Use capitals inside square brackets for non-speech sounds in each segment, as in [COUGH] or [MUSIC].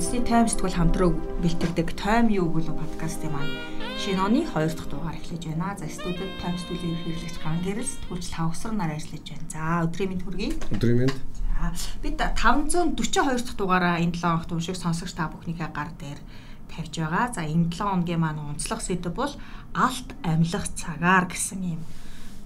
үндэсний тайм сэтгүүл хамтран бэлтгэдэг тайм юу болов подкастын маань шинэ оны 2 дахь дугаар эхлэж байна. За студид тайм сэтгүүлийн хэрэглэгч ган гэрэл сэтгүүлч Лавсар нар ажиллаж байна. За өдрийн мэнд хүргэе. Өдрийн мэнд. За бид 542 дахь дугаараа энэ 7 хоногт уншиг сонсогч та бүхнийхээ гар дээр тавьж байгаа. За энэ 7 хоногийн маань онцлог сэдв бол алт амьлах цагаар гэсэн юм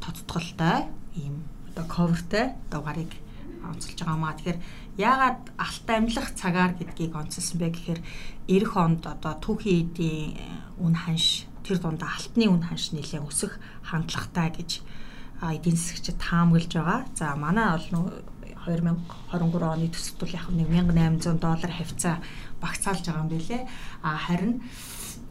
тодтголтой ийм одоо coverтэй дугаарыг онцолж байгаа маа. Тэгэхээр яагаад алт амьлах цагаар гэдгийг онцлсан бэ гэхээр эх онд одоо түүхийн эдийн үн ханш тэр дундаа алтны үн ханш нэлээд өсөх хандлагатай гэж эдийн засгчид таамаглаж байгаа. За манай бол 2023 оны төсөлт бол яг 1800 доллар хавцаа багцаалж байгаа юм билэ. А харин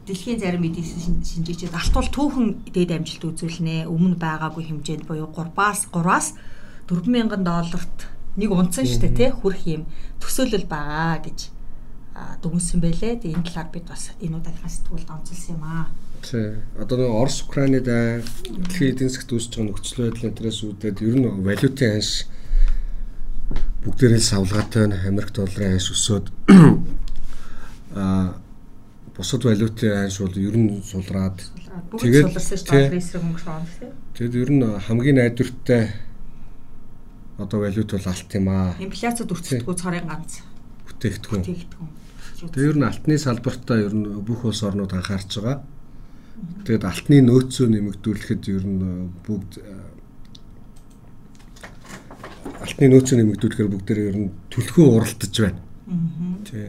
дэлхийн зарим эдийн шинжээчид алт бол түүхэн дээд амжилт үзүүлнэ. Өмнө байгаагүй хэмжээнд буюу 3-аас 3-аас 4000 долларт нэг унцсан шүү дээ тий хүрх юм төсөөлөл байгаа гэж дүгнсэн байлээ. Тэгээ энэ талаар бид бас энэ удаагийн сэтгүүлд онцлсан юм аа. Тий. Одоо нэг Орос Украинад дэлхийн эдийн засгт үүсэж байгаа нөхцөл байдлын тэрээс үүдээд ер нь валютын анш бүгдээрээ савлгаатай байна. Америк долларын анш өсөөд [CLEARS THROAT] аа бусад валютын анш бол ер нь сулраад тэгээд суларсан шүү дээ. Тэгэд ер нь хамгийн найдвартай одоо валют бол алт юм аа. Инфляцид өртсөдгөө цорын ганц бүтээгдэхүүн. Бүтээгдэхүүн. Тэгээ ер нь алтны салбартаа ер нь бүх улс орнууд анхаарч байгаа. Тэгээд алтны нөөцөө нэмэгдүүлэхэд ер нь бүгд алтны нөөцөө нэмэгдүүлэхээр бүгдээр ер нь төлхөө уралдаж байна. Тий.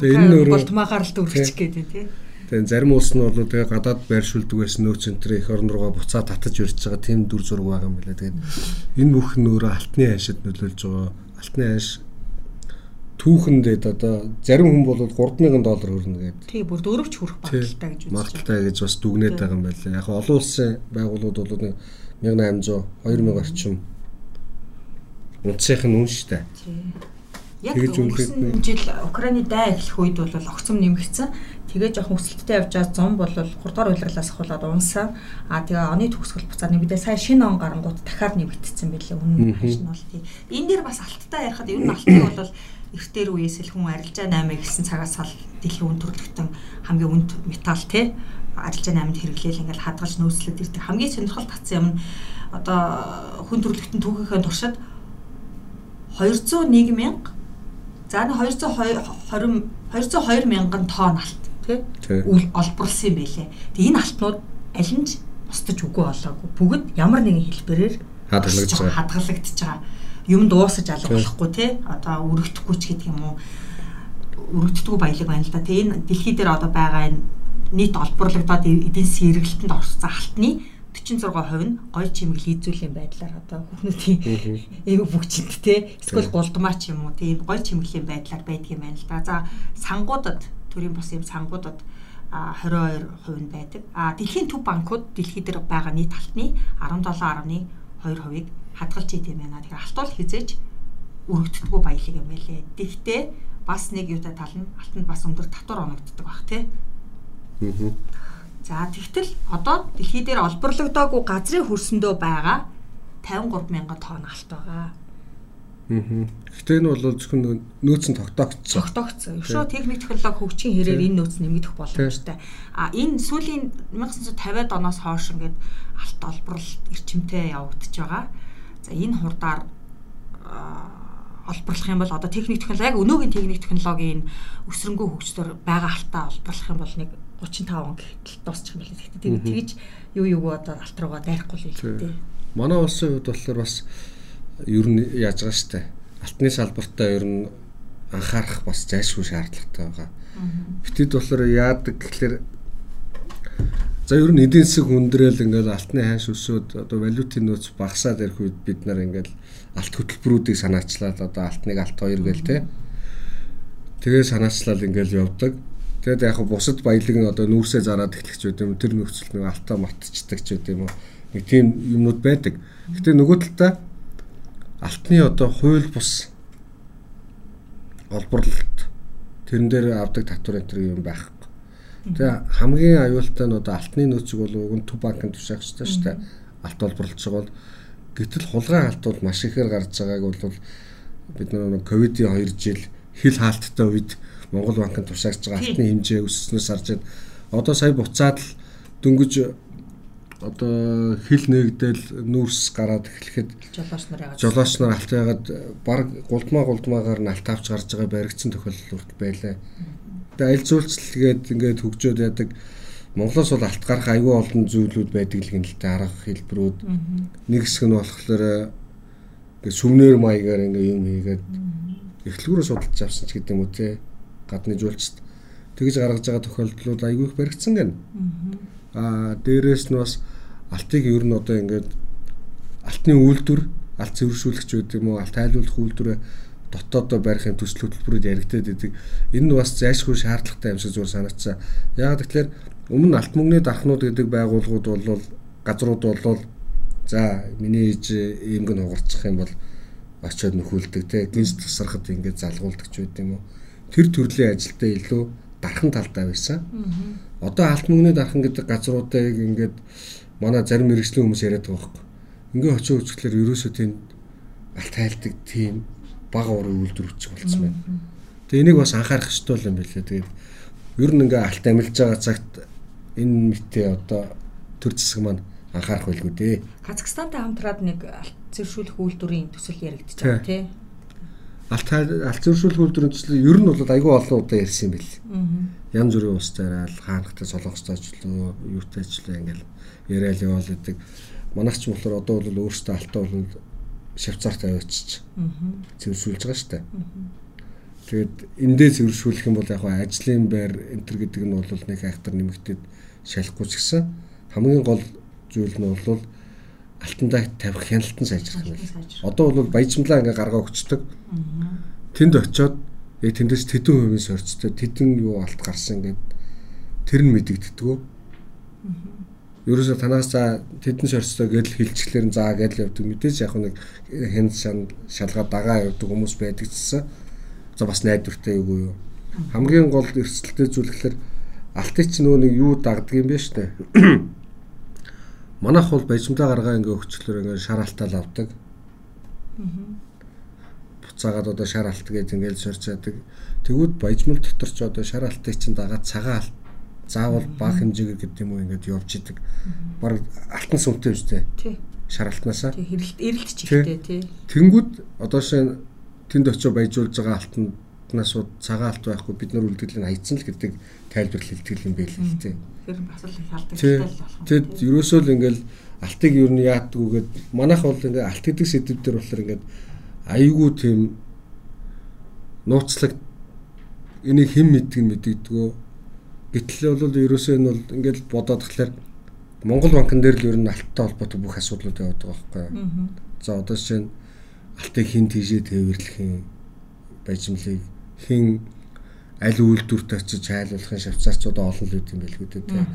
Тэгээ энэ өөрөө болтмаагаар л дүүрчих гэдэг тий. Тэгээ зарим улс нь бол тэгээ гадаад байршуулдаг байсан нөөц центр их орн руугаа буцаа татаж ирж байгаа тийм дүр зураг байгаа юм билээ. Тэгээд энэ бүх нь өөрөө алтны аншид нөлөөлж байгаа. Алтны анш түүхэндээ одоо зарим хүн бол 3000 доллар өрнө гэдэг. Тий, бүр дөрөвч хүрэх магадaltaй гэж үзэж байна. Магадaltaй гэж бас дүгнээд байгаа юм байна. Яг олон улсын байгууллагууд бол 1800 2000 орчим унцынх нь үн штэ. Яг өнгөрсөн жил Украины дай эхлэх үед бол огцом нэмэгдсэн. Тэгээ жоохон өсөлттэй явж байгаа зам бол 3 дугаар уйлгалаас ахуулаад унсан. Аа тэгээ оны төгсгөл буцаад нэмдээ сая шинэ он гарангууд дахиад нэмэгдсэн байлээ. Үнэн хашин бол тий. Энд дээр бас алттай ярихад ер нь [COUGHS] алтыг бол эртээр үеэс л хүн арилжаа 8 гэсэн цагаас хол дэлхийн үн төрлөختөн хамгийн үнд металл тий арилжаа 8-д хэрэглээл ингээл хадгалж нөөцлөд ирдэг хамгийн сонирхол татсан юм нь одоо хүн төрлөختөнд түүхийн туршид 201 мянга за 220 202 мянган тонн алт тий олборлсон юм байлээ. Тэгээ энэ алтнууд аль нь ч устж үгүй болоогүй. Бүгд ямар нэгэн хэлбэрээр хадгалагдж байгаа. Хадгалагдж байгаа. Юм дуусаж алга болохгүй тий. Одоо өргөдөхгүй ч гэдэг юм уу. Өргөддөггүй баялаг байна л да. Тэгээ энэ дэлхий дээр одоо байгаа энэ нийт олборлогдоод эдийн засгийн эргэлтэнд орсон алтны 46% нь гоё чимэг лизүүлийн байдлаар одоо хүүхнүүдийн эв бүгчэнд те эсвэл голдмаа ч юм уу тийм гоё чимэглэлийн байдлаар байдаг юм байна л да. За сангуудад төрийн бас юм сангуудад 22% нь байдаг. А дэлхийн төв банкуд дэлхий дээр байгаа нийт алтны 17.2%-ийг хадгалж идэм байна. Тэгэхээр алт бол хизээж өргөддөггүй баялаг юм байлээ. Гэхдээ бас нэг юутай тал нь алтанд бас өндөр татвар оногддог баг тий. Аа. За тэгтэл одоо дэлхий дээр олборлогдоогүй газрын хөрсөндөө байгаа 53 мянган тонн алт байгаа. Гэхдээ энэ бол зөвхөн нөөц нь тогтоогдсон. Тогтоогдсон. Өшөө техник технологи хөгжихийн хэрээр энэ нөөц нэмэгдэх боломжтой. А энэ сүүлийн 1950-ад оноос хойш ингээд алт олборлолт эрчимтэй явагдаж байгаа. За энэ хурдаар олборлох юм бол одоо техник технологи яг өнөөгийн техник технологийн өсрөнгөө хөгжлөөр байгаа алтаа олборлох юм бол нэг 35 он гэтэл дуусчих юм билээ. Тэгтээ тэгж юу юу одоо алт руугаа дайрахгүй л хэлээ. Манай улсын хувьд болохоор бас ер нь яаж байгаа штэ. Алтны салбартаа ер нь анхаарах бас зайлшгүй шаардлагатай байгаа. Битэд болохоор яадаг гэхэлэр за ер нь эдийн засаг хүндрээл ингээл алтны хайш өсөөд одоо валютын нөөц багасаад ирэх үед бид нар ингээл алт хөтөлбөрүүдийг санаачлаад одоо алтныг алт хоёр гээл те. Тэгээ санаачлал ингээл явдаг. Тэгэд яг бусад баялаг нь одоо нүүрсээ зараад эхлэх ч үгүй юм тэр нөхцөл нэг алтаа мартчихдаг ч үгүй юм уу. Нэг тийм юмнууд байдаг. Гэтэ нөгөө талдаа алтны одоо хууль бус олборлолт тэрэн дээр авдаг татвар энэ юм байхгүй. Тэгээ хамгийн аюултай нь одоо алтны нөөцөг бол уг нь төв банкын тушаагчтай шүү дээ. Алт олборлож байгаа бол гэтэл хулгай алт бол маш ихээр гарч байгааг бол бид нар ковидын 2 жил хил хаалттай үед Монгол банкнд тушаагдж байгаа алтны хэмжээ өссөнөөс харж. Одоо сая буцаад л дөнгөж одоо хил нэгдэл нүүрс гараад эхлэхэд жолооч нар яагаад жолооч нар алт ягаад баг гулдмаа гулдмаагаар нь алт авч гарч байгаа баригдсан тохиолдол үрт байлаа. Тэгээ аль зүйлчлэгээд ингээд хөгжөөд яадаг Монголоос бол алт гарах аюул олон зүйлүүд байдаг л гэнэлтэй арга хэлбэрүүд. Нэг хэсэг нь болохоор ингээд сүмнэр маягаар ингээд юм хийгээд эхлэлгүүрээ судалж авсан ч гэдэг юм уу те гадны жуулчд тэгж гаргаж байгаа тохиолдлууд аюул их баригдсан гэнэ. Аа дээрэс нь бас алтыг ер нь одоо ингээд алтны үйлдвэр алт цэвэршүүлэгч гэдэг юм уу алт тайлуулах үйлдвэрээ дотоодоо барихын төсөл хөтөлбөрөд яригдаад идэг. Энэ нь бас зайлшгүй шаардлагатай юм шиг зүгээр санагдсан. Яг тэгэхээр өмнө алт мөнгөний дархнууд гэдэг байгууллагууд бол газрууд бол за миний ээж иймг нь хугарчих юм бол очиод нөхүүлдэг те гинс тусрахад ингээд залгуулдаг ч байд юм уу. Тэр төрлийн ажилдаа илүү дархан талдаа байсан. Одоо алт мөнгөний дархан гэдэг газруудыг ингээд манай зарим мэрэгжлийн хүмүүс яриад байгаа байхгүй. Ингээ очиж үзэхлээр ерөөсөө тийм алт хайлдаг тийм бага урын үйлдвэрч болсон байна. Тэгээ энийг бас анхаарах ёстой юм билээ. Тэгээд ер нь ингээ алт амилж байгаа цагт энэ мэтээ одоо төр зэсэг маань анхаарах байлгүй дээ. Казахстантай хамтраад нэг алт зэршүүлэх үйлдвэрийн төсөл яригдчихэж байгаа тий. Алт алт зэршүүлэх үйлдвэрийн төсөл ер нь бол айгүй олон удаа ярьсан юм бэл. Янз бүрийн улс тариал хаанхтай солонгостой ажиллаа, юутай ажиллаа ингээл яриад яваал гэдэг. Манайч болохоор одоо бол өөрсдөө алтаа бол Швейцарт аваачиж цэвэршүүлж байгаа шүү дээ. Тэгээд эндээ цэвэршүүлэх юм бол яг ажлын байр энэ төр гэдэг нь бол нэг хайхтар нэмэгдээд шалахгүй ч гэсэн хамгийн гол зүйл нь бол алтандаа тавих хяналтан сайжрах юм байна. Одоо бол баяжмлаа ингээ гаргаа өгчдөг. Тэнд очиод яг тэндээс тэдэн хувийн сорцтой тэдэн юу алт гарсан гэдэг тэр нь мэдэгддэг ерөөсө танаас за тэдэн шорцтой гэдэл хилчглэр нь заа гэдэл явдаг мэдээж яг нэг шан шалгаа дагаа явдаг хүмүүс байдаг гэсэн. За бас найдвартай юу юу. Хамгийн гол эрсдэлтэй зүйл гэхээр алтыг ч нөгөө нэг юу дагдаг юм бэ штэ. [CLEARS THROAT] Манайх бол баяжмдаа гаргаа ингээ өгчлөөр ингээ шар алтаал авдаг. Буцаагаад одоо шар алт гэж ингээл сорч яадаг. Тэгвэл баяжмал дотор ч одоо шар алтыг чинь дагаад цагаан алт заавал бага хэмжээгээр гэдэг юм уу ингээд явж идэг. Бараг алтан сүмтэй үстэй. Тий. Шар алтнаасаа. Тий хэрэлт эрэлт ч ихтэй тий. Тэнгүүд одоо шин тэнд очиж баяжуулж байгаа алтнаас цагаан алт байхгүй бид нар үлдгэлийн хайцсан л гэдэг тайлбар хэлтгэл юм байл л тий. Тэр бас л их алдагтай л болох. Тэгэд ерөөсөө л ингээл алтыг юу нь яадгүйгээд манайх бол ингээ алт гэдэг сэдв дээр болохоор ингээд айгүй тийм нууцлаг энийг хэн мэддэг нь мэддэгдгөө Гэтэл бол ерөөсөө энэ бол ингээд бодоод тахлаар Монгол банкн дээр л ер нь алттай холбоотой бүх асуудлууд яваад байгаа байхгүй. За одоо жишээ нь алтыг хин тийшээ тээвэрлэх юм бажимлыг хин аль үйлдвэрт очиж хайлуулахын шавцаарчууд олон л үүд юм байлгүй дээ.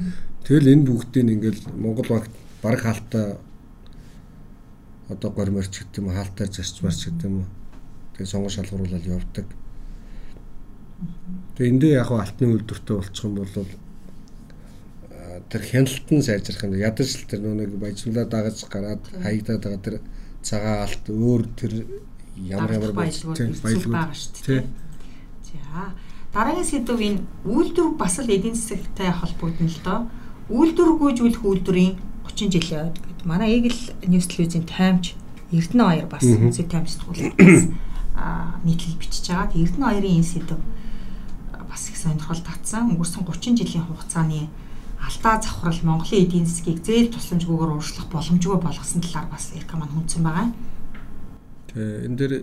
Тэгэл энэ бүгдийг ингээл Монгол банк баг хаалтаа одоо горморч гэдэг юм хаалтаар зарчмаарч гэдэг юм. Тэгээ сонгон шалгууруулаад явдаг. Тэгээ эндээ яг алтны үйлдвэртэй болчих юм бол тэр хяналт нь сайжрах юм. Ядаж л тэр нэг баяжмлаа дагаж гараад хаягдаад байгаа тэр цагаан алт өөр тэр ямар ямар баялгууд байгаа шүү дээ. За дараагийн сэдв энэ үйлдвэр бас л эдийн засагтай холбогдно л доо. Үйлдвэр гүйжүүлэх үйлдвэрийн 30 жилийн ойд гэдэг. Манай Eagle News телевизийн таймч Эрдэнэ баяр бас үнсээ таймчдгуулсан нийтлэл бичиж байгаа. Эрдэнэ баярын энэ сэдв бас их сонирхол татсан. Өнгөрсөн 30 жилийн хугацааны алдаа завхрал Монголын эдийн засгийг зээл тусламжгүйгээр ууршлах боломжгүй болгосон талаар бас Эрка маань хүндсэн байгаа. Тэгээ энэ дээр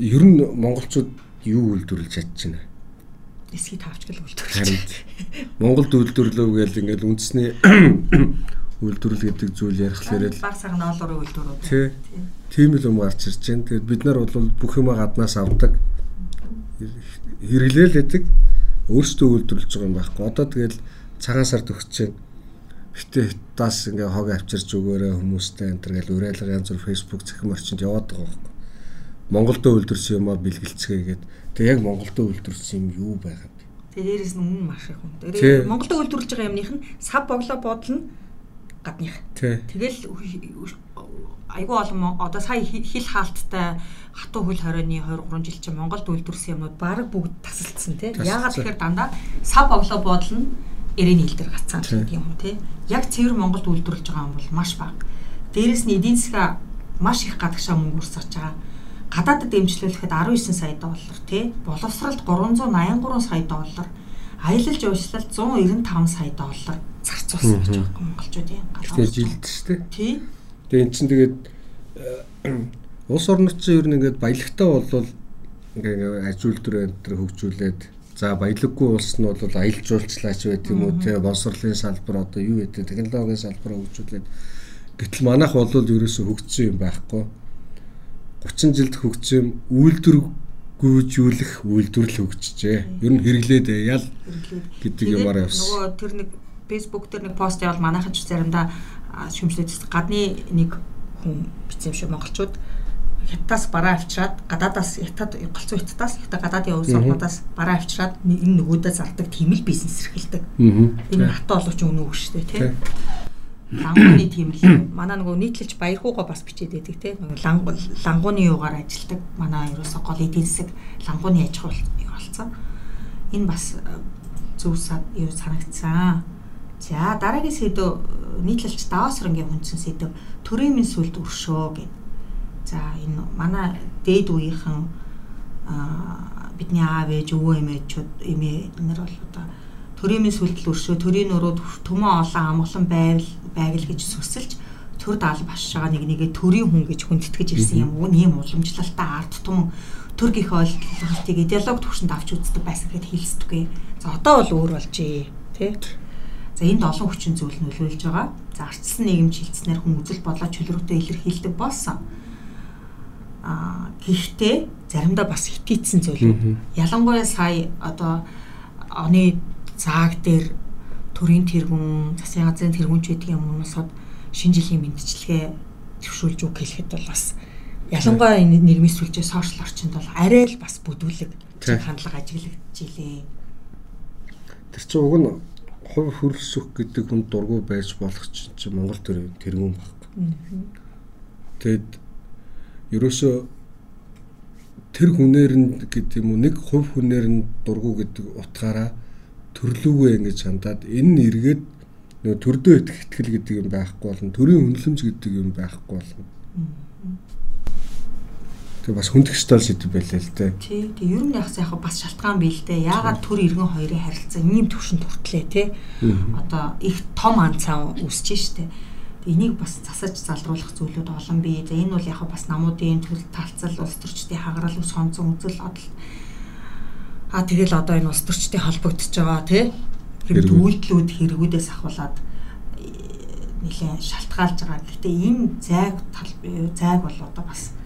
ер нь монголчууд юу үйлдвэрлэж чадчихна? Эсхий тавчгал үйлдвэрлэж. Харин Монголд үйлдвэрлэв гэж ингээл үндэсний [COUGHS] үйлдвэрлэл гэдэг зүйл ярихлаараа л баг сагна олорын үйлдвэрүүд. Тий. Тийм л юм гарч ирж байна. Тэгээд бид нар бол бүх юма гаднаас авдаг хэрэглээл гэдэг өөрсдөө үйлдвэрлэж байгаа юм байхгүй. Одоо тэгэл цагаан сард өгч чинь битээ тас ингээ хог авчирч өгөөрэй хүмүүстэй энэ төр гэл уриалга янз бүр Facebook цэхэм орчинд яваад байгаа байхгүй. Монголдөө үйлдвэрсэн юмаа бэлгэлцгээгээд тэг яг Монголдөө үйлдвэрсэн юм юу байгаа юм. Тэгээ дээрээс нь үнэн маш их хүн. Тэгээ Монголдөө үйлдвэрлэж байгаа юмных нь сав боглоо бодлно гадных. Тэгэл айгүй олон одоо сая хил хаалттай хатуу хөл хорионы 2 3 жил чинь Монголд үйлдвэрсэн юмнууд баг бүгд тасалдсан тий. Яагаад тэгэхээр дандаа сав оглоо бодлоо ирэний хил дээр гацсан гэдэг юм уу тий. Яг цэвэр Монголд үйлдвэрлэж байгаа юм бол маш бага. Дээрэс нь эдийн засгаа маш их гадагшаа мөнгө урсгаж байгаа. Гадаадд дэмжлүүлэхэд 19 сая доллар тий. Боловсралд 383 сая доллар. Аялал жуулчлалд 195 сая доллар зарцуулсан гэж байгаа монголчуудын галаа. Тэгээ жилд шүү дээ. Тий. Тэгээ эн чинь тэгээд э, улс орнот чинь ер нь ингээд баялагтай болвол ингээ аж үйлдвэр энэ төр хөгжүүлээд за баялаггүй улс нь бол аялал жуулчлаач байт юм уу те боловсролын салбар одоо юу гэдэг технологийн салбар хөгжүүлээд. Гэтэл манайх бол ерөөсө хөгжсөн юм байхгүй. 30 жилд хөгжсөн үйлдвэр гүйжүүлэх үйлдвэрлэл хөгжижээ. Ер нь хэрэглээд ял? Гэдэг юмараа явсан. Нөгөө тэр нэг Facebook дээр нэг пост явал манайхан ч заримдаа шүмжлээд гадны нэг хүн бичсэн юм шиг монголчууд хятадаас бараа авчираад гадаадаас хятад голцоо хятадаас хятад гадаадын улс орнуудаас бараа авчираад энэ нөгөөдөө зардаг тийм л бизнес эрхэлдэг. Энэ хатаа олооч өнөө үг шүү дээ тий. Лангууны тийм л манай нөгөө нийтлэлч баярхуугаа бас бичээд байдаг тий. Нөгөө лангууны юугаар ажилладаг манай ерөөсө гол эдийн засаг лангууны аж ахуй болсон. Энэ бас зөв юу санагдсан. За дараагийн сэдв нийтлэлч Давос хөрөнгөний хүнсэн сэдв төрийн минь сүлд өршөө гэв. За энэ манай дээд үеийнхэн бидний аав ээж өвөө эмээчүүд эмээ нар бол одоо төрийн минь сүлд өршөө төрийн нурууд төмөн олон амгалан байвал байг л гэж сүсэлж төр даал башж байгаа нэг нэгэ төрийн хүн гэж хүндэтгэж ирсэн юм уу? Ийм уламжлалтай арт тум төр гих ойлголтыг идеолог төвшөнд авч үздэг байсан гэхэд хэлсдэггүй. За одоо бол өөр болжээ, тий? За энд олон хүчин зүйл нөлөөлж байгаа. За арчсан нийгэм шилцснээр хүн үзэл бодлоо чөлрөөтэй илэрхийлдэг болсон. Аа гэхдээ заримдаа бас хитийдсэн зүйл. Ялангуяа сая одоо оны зааг дээр төрийн тэргүүн, засгийн газрын тэргүүнч гэдэг юм уусаад шинэ жилийн мэдчилгээ төвшүүлж үг хэлэхэд бол бас ялангуяа энэ нийгмийн сүлжээ сошиал орчинд бол арай л бас бүдүүлэг хандлага ажиглагдж илээ. Тэр чинь уг нь хувь хөрөлсөх гэдэг хүн дургу байж болох чинь Монгол төрийн тэргүүн байхгүй. Тэгэд ерөөсөө тэр хүнээр нь гэдэг юм уу нэг хувь хүнээр нь дургу гэдэг утгаараа төрлүүгээ ингэж хандаад энэ нь эргээд нөө төрдөө итгэл гэдэг юм байхгүй болно. Төрийн үнэлэмж гэдэг юм байхгүй болно. Тэг бас хүндэх стол сэдв байлаа л дээ. Тий. Тэг ер нь яг яг бас шалтгаан бий л дээ. Яагаад төр иргэн хоёрын харилцаа ийм төвшөнд хүртлээ те. Одоо их том анцаа үүсэж штэ. Тэг энийг бас засаж залруулах зүйлүүд олон бий. За энэ бол яг бас намуудын төрөл талцал улс төрчдийн хагарал ус хонцон үзэл бодол. Аа тэгэл одоо энэ улс төрчдийн холбогдож байгаа те. Тэр үйлдэлүүд хэрэгүүдээс ахуулаад э, нэлээд шалтгаалж байгаа. Гэхдээ энэ зайг тал зайг бол одоо бас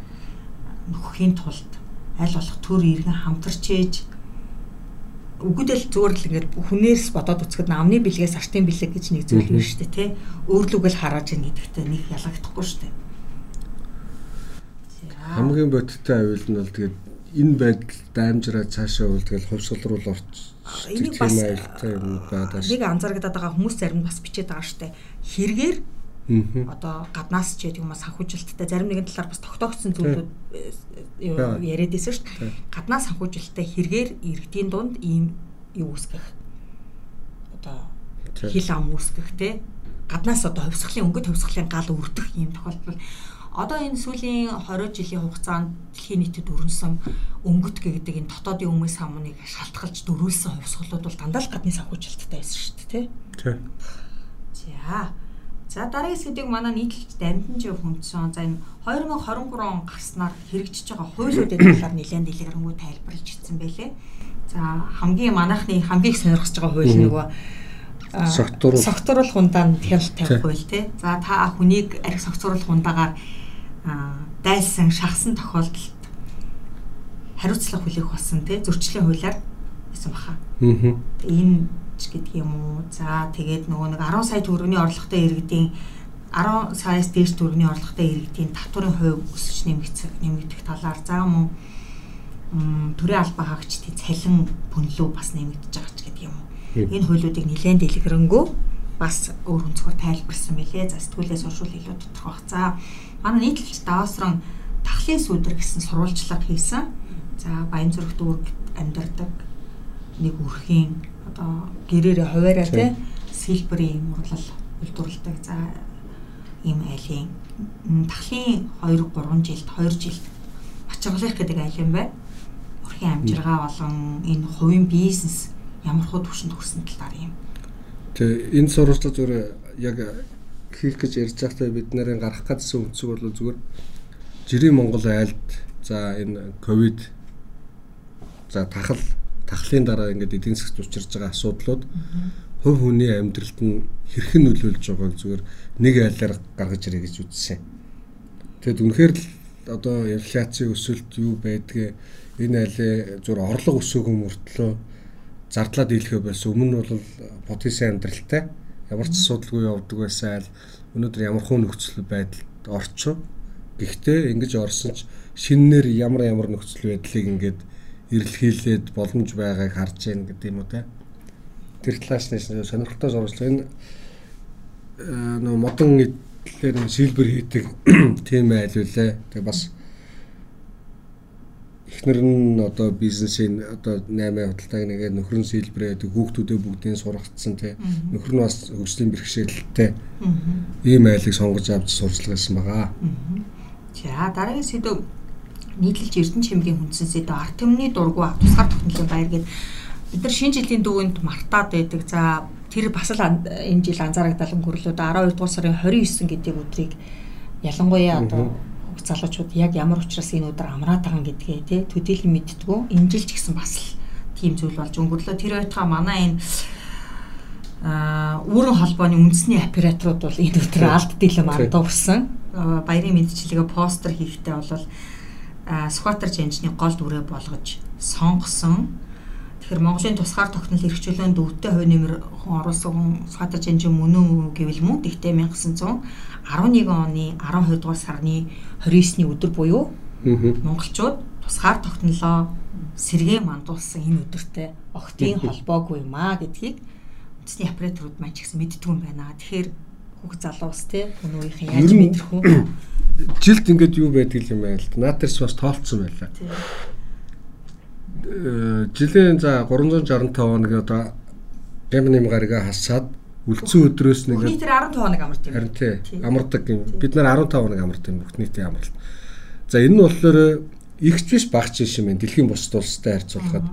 нөхөхийн тулд аль болох төр иргэн хамтарч ээж үгүйдэл зүгээр л ингээд хүнээс бодоод үзэхэд намны бэлгээс артын бэлэг гэж нэг зүйл байна шүү дээ тий. Өөрлөгөл харааж ийн гэдэгтэй нэг ялгахдахгүй шүү дээ. Хамгийн бодиттой аюул нь бол тэгээд энэ байдал даймжраа цаашаа үйл тэгэл хувьсгал руу орч энийг бас нэг анзаарэгдаад байгаа хүмүүс зарим бас бичээд байгаа шүү дээ. Хэрэгээр Одоо гаднаас ч гэдэг юм уу санхүүжилттэй. Зарим нэгэн талаар бас тогтоогдсон зүйлүүд э, яриад байсан шүү дээ. Гаднаас санхүүжилттэй хэрэгээр иргэдийн дунд ийм юу үүсгэх. Одоо хил ам үүсгэх те. Гаднаас одоо хувьсгалын өнгөт хувьсгалын гал өрдөх ийм тохиолдол. Одоо энэ сүүлийн 20 жилийн хугацаанд дэлхийн нийтэд өрнсөн өнгөт гэдэг энэ дотоодын өмнө самныг шалтгалж дөрүүлсэн хувьсгалууд бол дандаа л гадны санхүүжилттэй байсан шүү дээ тий. За За дараагийн сэдвийг манай нийтлэлч дамжин жив хүндсэн. За энэ 2023 он гарснаар хэрэгжиж байгаа хуулиудын талаар нэлээд дэлгэрэнгүй тайлбарлаж ирсэн байлээ. За хамгийн манайхны хамгийн сонирхож байгаа хууль нөгөө согтууруул согтууруул хундаанд хяналт тавих хууль тий. За та хүнийг арх согтууруул хундаагаар дайлсан шахсан тохиолдолд хариуцлага хүлээх болсон тий. Зөрчлийн хуулиар байсан баха. Аа. Энэ ч гэдэг юм уу. За тэгээд нөгөө нэг 10 сая төгрөгийн орлоготой иргэдийн 10 саяас дээш төгрөгийн орлоготой иргэдийн татварын хувь өсөж нэмэгдэх нэмэгдэх талаар за мөн төрийн албаа хаагчдын цалин пөнлөө бас нэмэгдэж байгаа ч гэдэг юм уу. Энэ хуулиудыг нэлээд дэлгэрэнгүй бас өөр өнцгөр тайлбарсан билээ. За сэтгүүлээс уншвал илүү тодорхой бах. За манай нийтлэлч Даосрон тахлын сүдэр гэсэн сурвалжлага хийсэн. За Баян зүрх дүүрэг амьдардаг нэг үрхийн одоо гэрээрээ хуваараа тий сэлбэрийн урлал үйлдвэрлэдэг. За ийм айлын тахлын 2 3 жилд 2 жилд ачаглах гэдэг айл юм байна. Өрхийн амжиргаа болон энэ хувийн бизнес ямар хөө төвшөнд хүрсэн талаар юм. Тэгээ энэ сурвалжлага зүгээр яг хийх гэж ярьж байхдаа бид нарын гарах гэсэн үндсэг бол зүгээр жирийн Монгол айлд за энэ ковид за тахал тахлын дараа ингээд эдийн засгт учирж байгаа асуудлууд хувь хүний амьдралд нь хэрхэн нөлөөлж байгааг зүгээр нэг айлаар гаргаж ирээ гэж үзсэн. Тэгэд үнэхээр л одоо инфляцийн өсөлт юу байдгийг энэ айлын зүгээр орлого өсөөгөө мөртлөө зардлаа дийлэхээ байсан. Өмнө нь бол потенциал амьдралтай ямар ч асуудалгүй явдаг байсан айл өнөөдөр ямар хөө нөхцөл байдалд орчоо. Гэхдээ ингэж орсон ч шинээр ямар ямар нөхцөл байдлыг ингээд эрэлхийлээд боломж байгааг харж байна гэдэг юм уу те. Тэр талаас нь сонирхолтой сурвалжлага энэ нөө модон эдлэр шилбэр хийдэг [CLEARS THROAT] тийм айл үлээ. Тэгээ бас эхнэр нь одоо бизнесийн одоо 8 худалдааг нэгээд нөхөр нь сэлбрээд хүүхдүүдээ бүгдийг сургацсан тий. Нөхөр нь бас хөгжлийн бэрхшээлтэй. Ийм айлыг сонгож авч сурчлага хийсэн байгаа. За дараагийн сэдв нийтлэлж Эрдэнэ чимгийн хүнсэн сэдв арт түмний дургу тусгаар тогтнолын баяр гээд бид нар шинэ жилийн дүүгэнд мартаад байдаг. За тэр бас л энэ жил анзаарагдал өнгөрлөөд 12 дугаар сарын 29 гэдэг өдрийг ялангуяа одоо хөх залуучууд яг ямар учраас энэ өдөр амраад байгаа гэдгээ тий төдийлөн мэдтгүү. Энэ жил ч гэсэн бас л тийм зүйл болж өнгөрлөө. Тэр байтугай манай энэ а үүрэн холбооны үндэсний операторууд бол энэ өдөр алт дийлэм андуурсан. Баярын мэдчилгээ постэр хийхдээ бол Сүхбаатар жанжны гол дүрээ болгож сонгосон. Тэгэхээр Монголын тусгаар тогтнол эрхчлөөнд өвдөлтөй хувь нэмэр хүн оруулсан хүн Сүхбаатар жанжин мөн үү гэвэл мөн тэгтээ 1911 оны 12 дугаар сарны 29-ны өдөр буюу монголчууд тусгаар тогтнолоо сэргээ мандуулсан энэ өдөртэй огтын холбоогүй юм а гэдгийг үндэсний операторууд маань ч гэсэн мэддэг юм байна. Тэгэхээр хүүхд залуус те өнөөхөн яаж мэдэрх үү? [CLEARS THROAT] жилд ингээд юу байдаг юм байл та. Наатарс бас тоолцсон байлаа. Э, жилийн за 365 хоног одоо 50 гарига хасаад үлдсэн өдрөөс нэг нийтээр 15 хоног амарт юм. Харин тий. Амардаг юм. Бид нар 15 хоног амарт юм бүх нийтийн амралт. За энэ нь болохоор ихч биш багч биш юм байна. Дэлхийн бусад улстай харьцуулахад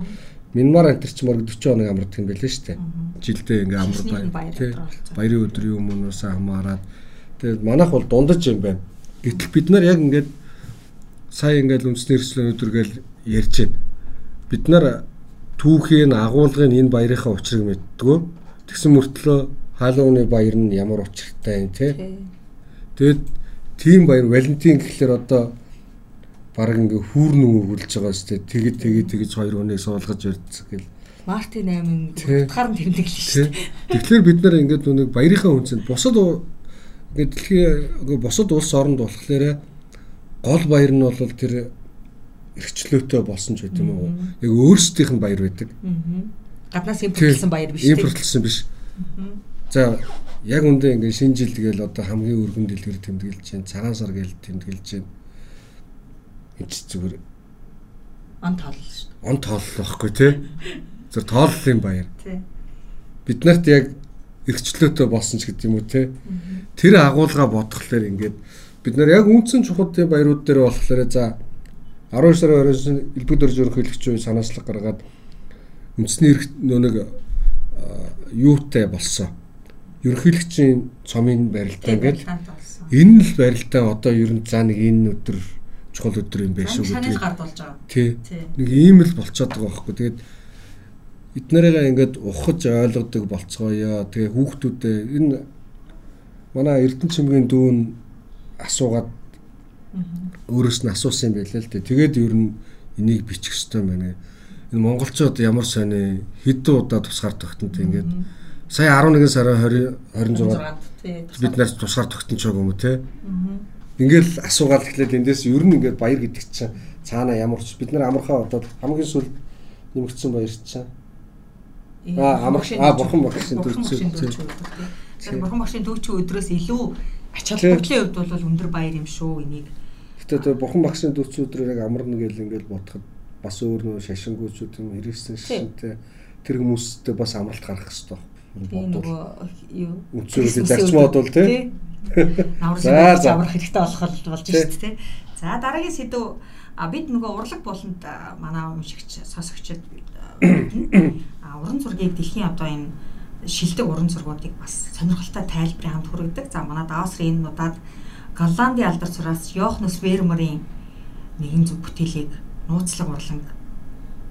Минмар мөрөг 40 хоног амардаг юм байлээ шүү дээ. Жилдээ ингээ амардаг. Тий. Баярын өдрийн өмнөөс хамаарад тэгээд манайх бол дундаж юм байна. Гэтэл бид нар яг ингээд сая ингээд үндэсний эрсдэл өнөдөр гээл ярьж байна. Бид нар түүхийн агуулгын энэ баярынхаа учрыг мэддгүү. Тэгсэн мөртлөө хаалууны баяр нь ямар учиртай юм те. Тэгэд тийм баяр Валентин гэхэлэр одоо баг ингээ хүүрнэн үргэлж байгаа сте. Тэгэд тэгэд тэгэж хоёр хүнийг суулгаж ярьдаг гэл. Мартин 8 утгаар нь тэмдэглэн шүү дээ. Тэгэхээр бид нар ингээд нүг баярынхаа үнцэнд бусад Ингээд дэлхийн бусад улс оронд болохоор гол баяр нь бол тэр эрхчлөөтэй болсон ч гэдэг юм уу. Яг өөрсдийнх нь баяр байдаг. Гаднаас импортлсон баяр биш. Импортлсон биш. За яг үндэ ингээд шинэ жил тэгэл одоо хамгийн өргөн дэлгэр тэмдэглэж чинь цагаан сар гээл тэмдэглэж чинь энэ зүгээр он тоолол шүү. Он тоолол байхгүй тий. Зөв [LAUGHS] тооллын баяр. Тий. Бид нарт яг эрхчлөөтэй болсон ч гэдэг юм уу те. Тэр агуулга бодглохлоор ингээд бид нар яг үндсэн чухал баярууд дээр болохоор за 12 сарын 20-нд элбэг дөрж ерөнхийлөгч үе санаачлаг гаргаад үндэсний эрх нэг юутай болсон. Ерөнхийлөгчийн цомын барилдаа ингээд энэ л барилдаа одоо ер нь за нэг энэ өдөр чухал өдөр юм байх шүү гэдэг. Тий. Нэг ийм л болцоод байгаа байхгүй. Тэгээд эднэрээ ингээд ухаж ойлгодог болцгоё. Тэгээ хүүхдүүдээ энэ манай Эрдэнэ чимгийн дүүн асуугаад өөрөөс нь асуусан юм байлаа л дээ. Тэгээд ер нь энийг бичих хэрэгтэй байна. Энэ монголчууд ямар сони хэдэн удаа тусгаар тогтнод ингээд сая 11 сарын 20 26 бид нар тусгаар тогтнож байгаа юм уу те. Ингээл асуугаад эхлээд эндээс ер нь ингээд баяр гэдэг чинь цаана ямар ч бид нар амархаа одоо хамгийн сүүл нэмэгдсэн баяр чинь Аа амарх аа бурхан багшийн төрсөн. Тэгэхээр бурхан багшийн дүүчийн өдрөөс илүү ач холбогдлын хувьд бол өндөр баяр юм шүү энийг. Гэтэ бурхан багшийн дүүчийн өдрөөр яг амарна гэл ингээл бодоход бас өөр нөө шашингуучуд юм хэрэгсэн шишинтэй тэр хүмүүстэй бас амралт гарах хэрэгтэй. Би нөгөө юу үндсүүрээ зарчмууд бол тий. Намрын амрах хэрэгтэй болох болж шүү дээ. За дараагийн сэдв а бид нөгөө урлаг болонд манай уншигч сонсогчд а [COUGHS] уран зургийг дэлхийн одоо энэ шилдэг уран зургуудыг бас сонирхолтой тайлбарын хамт хүргэдэг. За манай Даосрын энэ удаад Голландын алдар сураас Йоханнес Вермерийн нэгэн зүг бүтээлийг нууцлаг урланг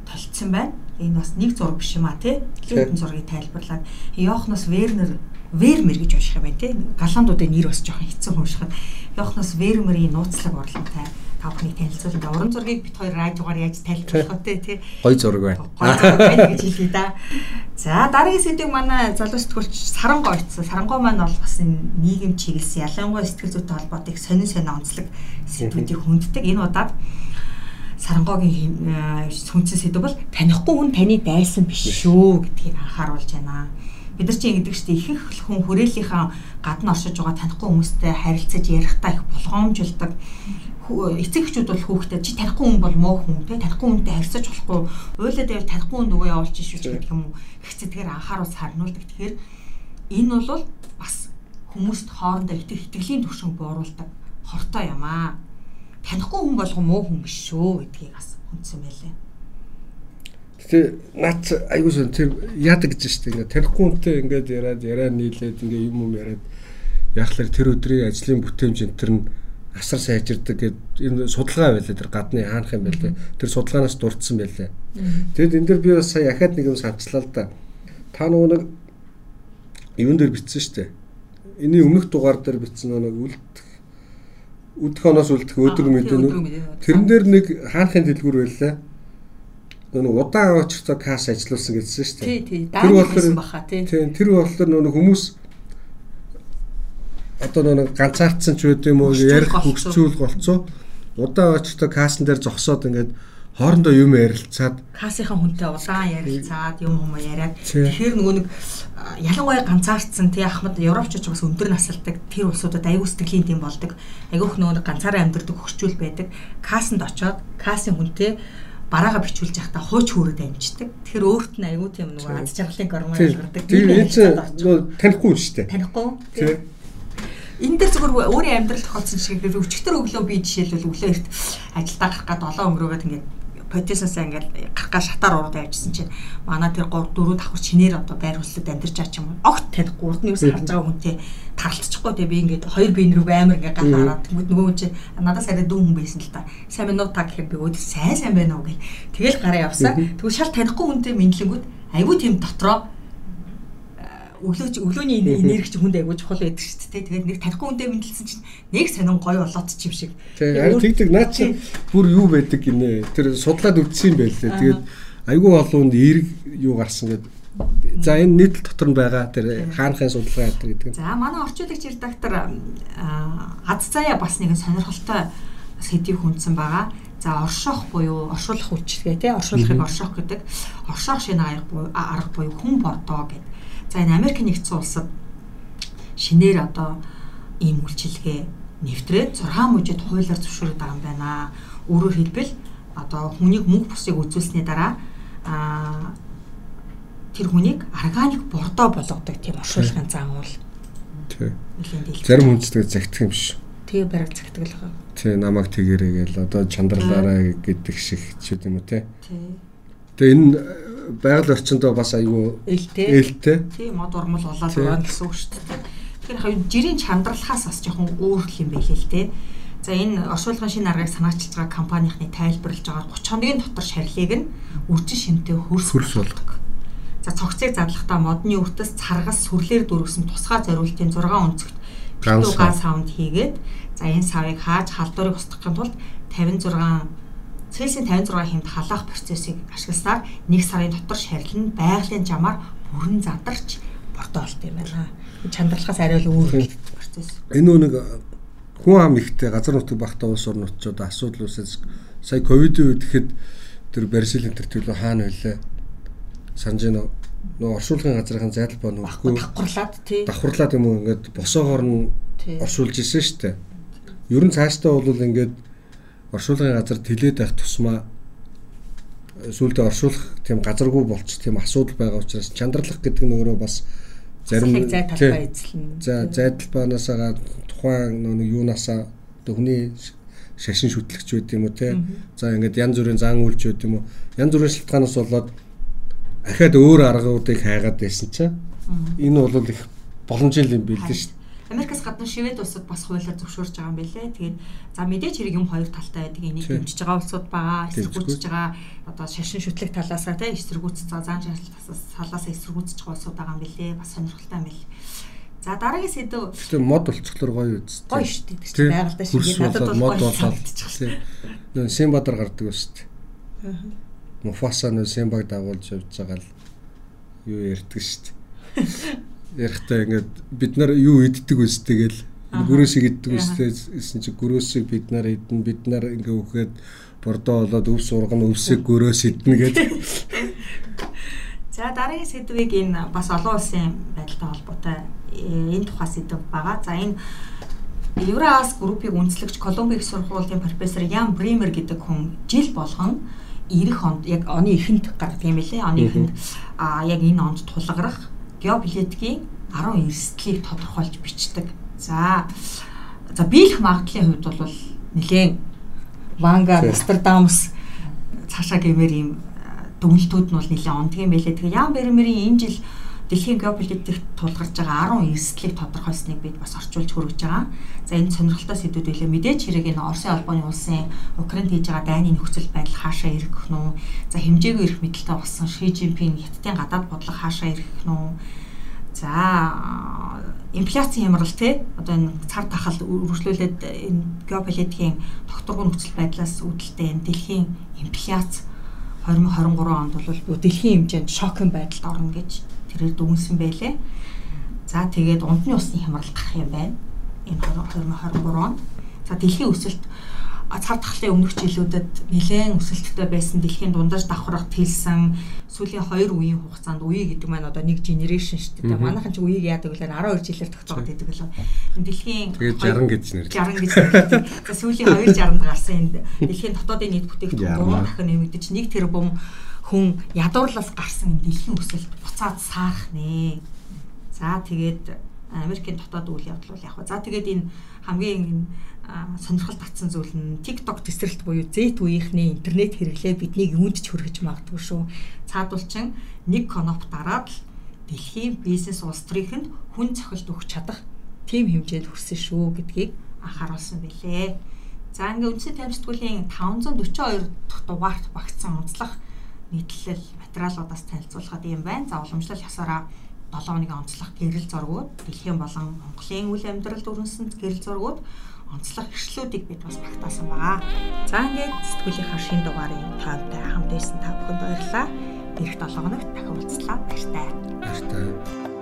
толцсон байна. Энэ бас нэг зураг биш юм а тий. Хэдэн зургийг тайлбарлаад Йоханнес Вернер Вермер гэж унших юм байна тий. Голландуудын нэр бас жоохон хэцүү уншихад Йоханнес Вермерийн нууцлаг урлагтай та бүхнийг танилцуулна. Уран зургийг бит хоёр радиогаар яаж тайлбарлах вэ тий? Гой зураг байна. Гой зураг байна гэж хэлье да. За дараагийн сэдвийг манай залуу сэтгүүлч Сарангой очсон. Сарангой маань бол бас энэ нийгэм чиглэсэн ялангуяа сэтгэл зүйтэй холбоотыг сонин сонин онцлог сэдвүүдийг хүнддэг. Энэ удаад Сарангойгийн сүнсэн сэдв бол танихгүй хүн таны дайсан биш шүү гэдгийг анхааруулж байна. Бид нар чинь ингэдэг дээ ихэнх хүн хүрээлийнхаа гадна оршиж байгаа танихгүй хүмүүстэй харилцаж ярихдаа их болгоомжлдог эцэг эхчүүд бол хүүхдэд чи танихгүй хүн бол муу хүн те. Танихгүй хүнтэй харьцаж болохгүй. Уйлаа дээр танихгүй хүн нөгөө явуулж шүү ч гэдэг юм уу? Хэцэдгээр анхааруул сарнуулдаг тэгэхээр энэ бол бас хүмүүст хоорондоо итгэх итгэлийн түвшинг бууруулдаг хортой юм аа. Танихгүй хүн болгон муу хүн биш шүү гэдгийг бас хүндсэн байлээ. Тэгээ наац айгуу сон тэр яадаг гэж штэ. Ингээ танихгүй хүнтэй ингээд яриад яриа нийлээд ингээ юм юм яриад яахлаар тэр өдрийн ажлын бүтээмж энэ төр нь асар сайжирдаг гэд энэ судалгаа байлаа тэр гадны хаанах юм байлээ. Тэр судалгаанаас дурдсан байлаа. Тэгэд энэ дэр би бас сая ахаад нэг юм санчлаа л да. Та нөгөө нэг юун дээр бичсэн дээ. Эний өмнөх дугаар дээр бичсэн нэг үлдэх үдх оноос үлдэх өдөг мэдэн үү. Тэрэн дээр нэг хаанхын дэлгүүр байлаа. Нөгөө удаан очрцоо кас ажиллуулсан гэсэн тий. Тэр болохоор тэр болохоор нөгөө хүмүүс одоо нэг ганцаардсан ч байд юм уу ярих хөгжүүл голцоо удаан очтой касн дээр зогсоод ингээд хоорондоо юм ярилцаад. Касынхаа хүнтэй удаан ярилцаад юм юм яриад. Тэгэхээр нөгөө нэг ялангуяа ганцаардсан тий ахмад европч ч бас өндөр насалдаг. Тэр улсуудад аягүй сэтгэлийн дэм болдог. Айгүйх нөгөө ганцаараа амьдардаг хөгжүүл байдаг. Касанд очоод касын хүнтэй бараага бичүүлж явахдаа хууч хүрээд амждаг. Тэгэхээр өөрт нь аягүй тийм нөгөө аз жаргалын гормон гаргадаг. Тийм энэ чинь нөгөө танихгүй шүү дээ. Танихгүй. Тийм энэ дээр зөвхөн өөрийн амьдрал тохиолдсон шиг өчигдөр өглөө би жишээлбэл өглөө эрт ажилдаа гарах гад олон өнгөрөөгээд ингээд потисоосаа ингээд гарах гад шатаар урд явжсэн чинь манай тэр 3 4 давхар чинээр одоо байр хөслөд амьдарч байгаа ч юм уу. Огт танихгүй урд нь юус харж байгаа хүнтэй таралцчихгүй. Те би ингээд хоёр биен рүү амар ингээд гал хараад тэгмэд нөгөө хүн чинь надаас арай дүүн хүн байсан л та. Сайн уу? Та гэхээр би өөд сайн сайн байна уу гэл. Тэгэл гараа явсаа тэгвэл шал танихгүй хүнтэй мэдлэнгүүд айгүй тийм дотроо өглөөч өглөөний энерги чи хүнд айгуу чухал байдаг шүү дээ. Тэгээд нэг танихгүй хүндээ мэдлсэн чинь нэг сонин гоё болоод ч юм шиг. Тэгээд тэгдэг наа чи бүр юу байдаг гинэ. Тэр судлаад үтсэн юм байлээ. Тэгээд айгуу олоонд эерэг юу гарсан гэдэг. За энэ нийтлэл дотор нь байгаа тэр хаанхын судалгаа гэдэг. За манай орчуулагч редактор аз заяа бас нэгэн сонирхолтой сэдвийг хүндсэн байгаа. За оршоох буюу оршуулах үйлчилгээ тий оршуулахыг оршоох гэдэг. Оршоох шинэ арга буюу хүн бордоо гэдэг За энэ Америк нэгдсэн улсад шинээр одоо ийм үйлчилгээ нэвтрээд 6 мужид хуулиар зөвшөөрөд байгаа юм байна. Өөрөөр хэлбэл одоо хүнийг мөнгө бусыг үзүүлсний дараа аа тэр хүнийг органик бордоо болгодог тийм оршуулгын зан уул. Тий. Зарим хүнсдэг загтах юм биш. Тэгээ бараг загтаг л байгаа. Тий, намайг тэгэрэй гэл одоо чандралаараа гэдэг шиг ч юм уу. Тий. Тэгээ энэ байгаль орчиндөө бас айгүй ээлтэй. Ээлтэй. Тийм мод урмал болоод байгаа гэсэн үг шүү дээ. Тэгэхээр хаяа жирийн чандралхаас бас жоохон өөр юм байл л дээ. За энэ оршуулгын шинэ аргыг санаачилж байгаа компанийнхны тайлбарлаж байгаа 30 хоногийн дотор шарилыг нь үржин шимтэй хөрс болгох. За цогцыг задлахтаа модны өртөс царгас сүрлэр дөрвсөн тусгай зориултын 6 өнцөгт газ саунд хийгээд за энэ савыг хааж халдварыг устгахын тулд 56 Цельсийн 56 хэмт халаах процессыг ашигласнаар 1 сарын дотор шарил нь байгалийн жамаар бүрэн задарч бордоолт юм байна. Чандралхаас арай л өөр процесс. Энэ нэг хүн ам ихтэй газар нутаг багтаа улс орнуудчууд асуудал үүсэж сая ковидын үед ихэд тэр Барселон тэр төлөө хаана байлаа? Байна уу? нөгөө оршуулгын газрын зайлбаа нөгөө давхарлаад тий. Давхарлаад юм уу ингээд босоогоор нь оршуулж исэн дээ. Ер нь цаашдаа бол ингээд оршуулгын газар тэлээд байх тусмаа сүулдэ оршуулах тийм газаргүй болч тийм асуудал байгаа учраас чандралах гэдэг нь өөрөө бас зарим зайталбаа эзлэн. За зайталбаанаасаа тухайн нэг юунаасаа хүний шашин шүтлэгч байд юм уу те. За ингээд янз бүрийн зан үйлч байд юм уу. Янз бүрийн шалтгаанаас болоод ахаад өөр аргуудыг хайгаад байсан чинь энэ бол их боломжтой юм билээ шүү дээ. Америкаас гадна Швед улсад бас хуулиар зөвшөөрч байгаа юм билээ. Тэгээд за мэдээч хэрэг юм хоёр талтай байдаг. Энийг дэмжиж байгаа улсууд байгаа, эсэргүүцэж байгаа одоо шашин шүтлэг талаасаа те эсэргүүц зан шалтгаалаас эсэргүүцэж байгаа улсууд байгаа юм билээ. Бас сонирхолтой юм билээ. За дараагийн сэдв. Тэгээ мод болцохлоор гоё үст. Гоё шүү дээ. Байгальтай шиг надад бол мод болоод. Нөө Симбадар гардаг ба шүү дээ. Муфаса нөө Симбаг дагуулж явж байгаа л юу ярьдаг шүү дээ. [LAUGHS] Ярихтаа ингээд бид нар юу иддэг үст тэгэл гөрөөсийг иддэг үстэйсэн чи гөрөөсийг бид нар идэн бид нар ингээ өөхөд бордоо болоод өв сургана өвсөг гөрөөс идэнэ гэдэг. [LAUGHS] За дараагийн сэдвийг энэ бас олон улсын байдалтай холбоотой э, энэ тухай сэдв байгаа. За энэ Евроас группийг үндэслэгч Колумбик сургуулийн профессор Ян Бример гэдэг хүн жил болгон 90 онд яг оны эхэнд гардаг юм билээ. Оны эхэнд а яг энэ онд тулгарх геополитикийн 10 эрсдлийг тодорхойлж бичдэг. За за биелэх магадлалын хувьд бол нэлээд Ванга, Нострадамус цаашаа гэмээр ийм дүгнэлтүүд нь бол нэлээд ондгийн байлээ. Тэгээ Ян Бермерийн энэ жил дэлхийн геополитикт тулгарч байгаа 10 эрсдлийг тодорхойлсныг бид бас орчуулж хөргөж байгаа. За энэ сонирхолтой сэдвүүд байлээ. Мэдээж хэрэг энэ Оросын албаны улсын Украинд хийж байгаа дайны нөхцөл байдал хаашаа ирэх нь үү? За хэмжээгүй ирэх мэдлэлтэй болсон Ши Жинпинг хятадын гадаад бодлого хаашаа ирэх нь үү? За инфляцийн хямрал те одоо энэ цар тахал үргэлжлүүлээд энэ геополитикийн тогтворгүй нөхцөл байдлаас үүдэлтэй энэ дэлхийн инфляц 2023 онд бол дэлхийн хэмжээнд шокын байдалд орно гэж тэрээр дүнсэн байлээ. За тэгээд унтны усны хямрал гарах юм байна. Энэ 2023 онд. За дэлхийн өсөлт цар тахлын өмнөх жилүүдэд нэлээд өсөлттэй байсан дэлхийн дундаж давхрах тэлсэн сүүлийн 2 үеийн хугацаанд үе гэдэг маань одоо нэг генерашн шүү дээ. Манайхан ч үеийг яадаг вэ? 12 жилээр тогтоогод идэг л. Дэлхийн 60 гэж нэр. 60 гэж нэр. За сүүлийн 260-д гарсан энэ дэлхийн дотоодын нийт бүтээгдэхүүн 3 дахин нэмэгдэж 1 тэрбум хүн ядуурлаас гарсан дэлхийн өсөлт буцаад саарах нэ. За тэгээд Америкийн дотоод үйл явдал бол яг хаа. За тэгээд энэ хамгийн сонирхол татсан зүйл нь TikTok тесрэлт буюу Z үеийнхний интернет хэрэглээ биднийг юунд ч хүргэж магадгүй шүү. Цаадуулчин нэг коноп дараад л дэлхийн бизнес улс төрийнхэнд хүн цохилт өгч чадах тийм хэмжээнд хүрсэн шүү гэдгийг анхааруулсан билээ. За ингээ үндсэн тамирчдгуулийн 542 дахь дугаарт багтсан онцлог нийтлэл материалуудаас танилцуулахад юм байна. За уламжлал ясаараа 7 хоногийн онцлог гэрэл зургууд дэлхийн болон Монголын үйл амьдралд өрнөсөн гэрэл зургууд онцлог хэрэгслүүдийг бид бас багтаасан байгаа. За ингээд сэтгүүлийнхаа шин дугаарын тоонтой хамт байсан та бүхэнд баярлалаа. Ирэх 7 хоногт дахин уулзлаа. Баяртай. Баяртай.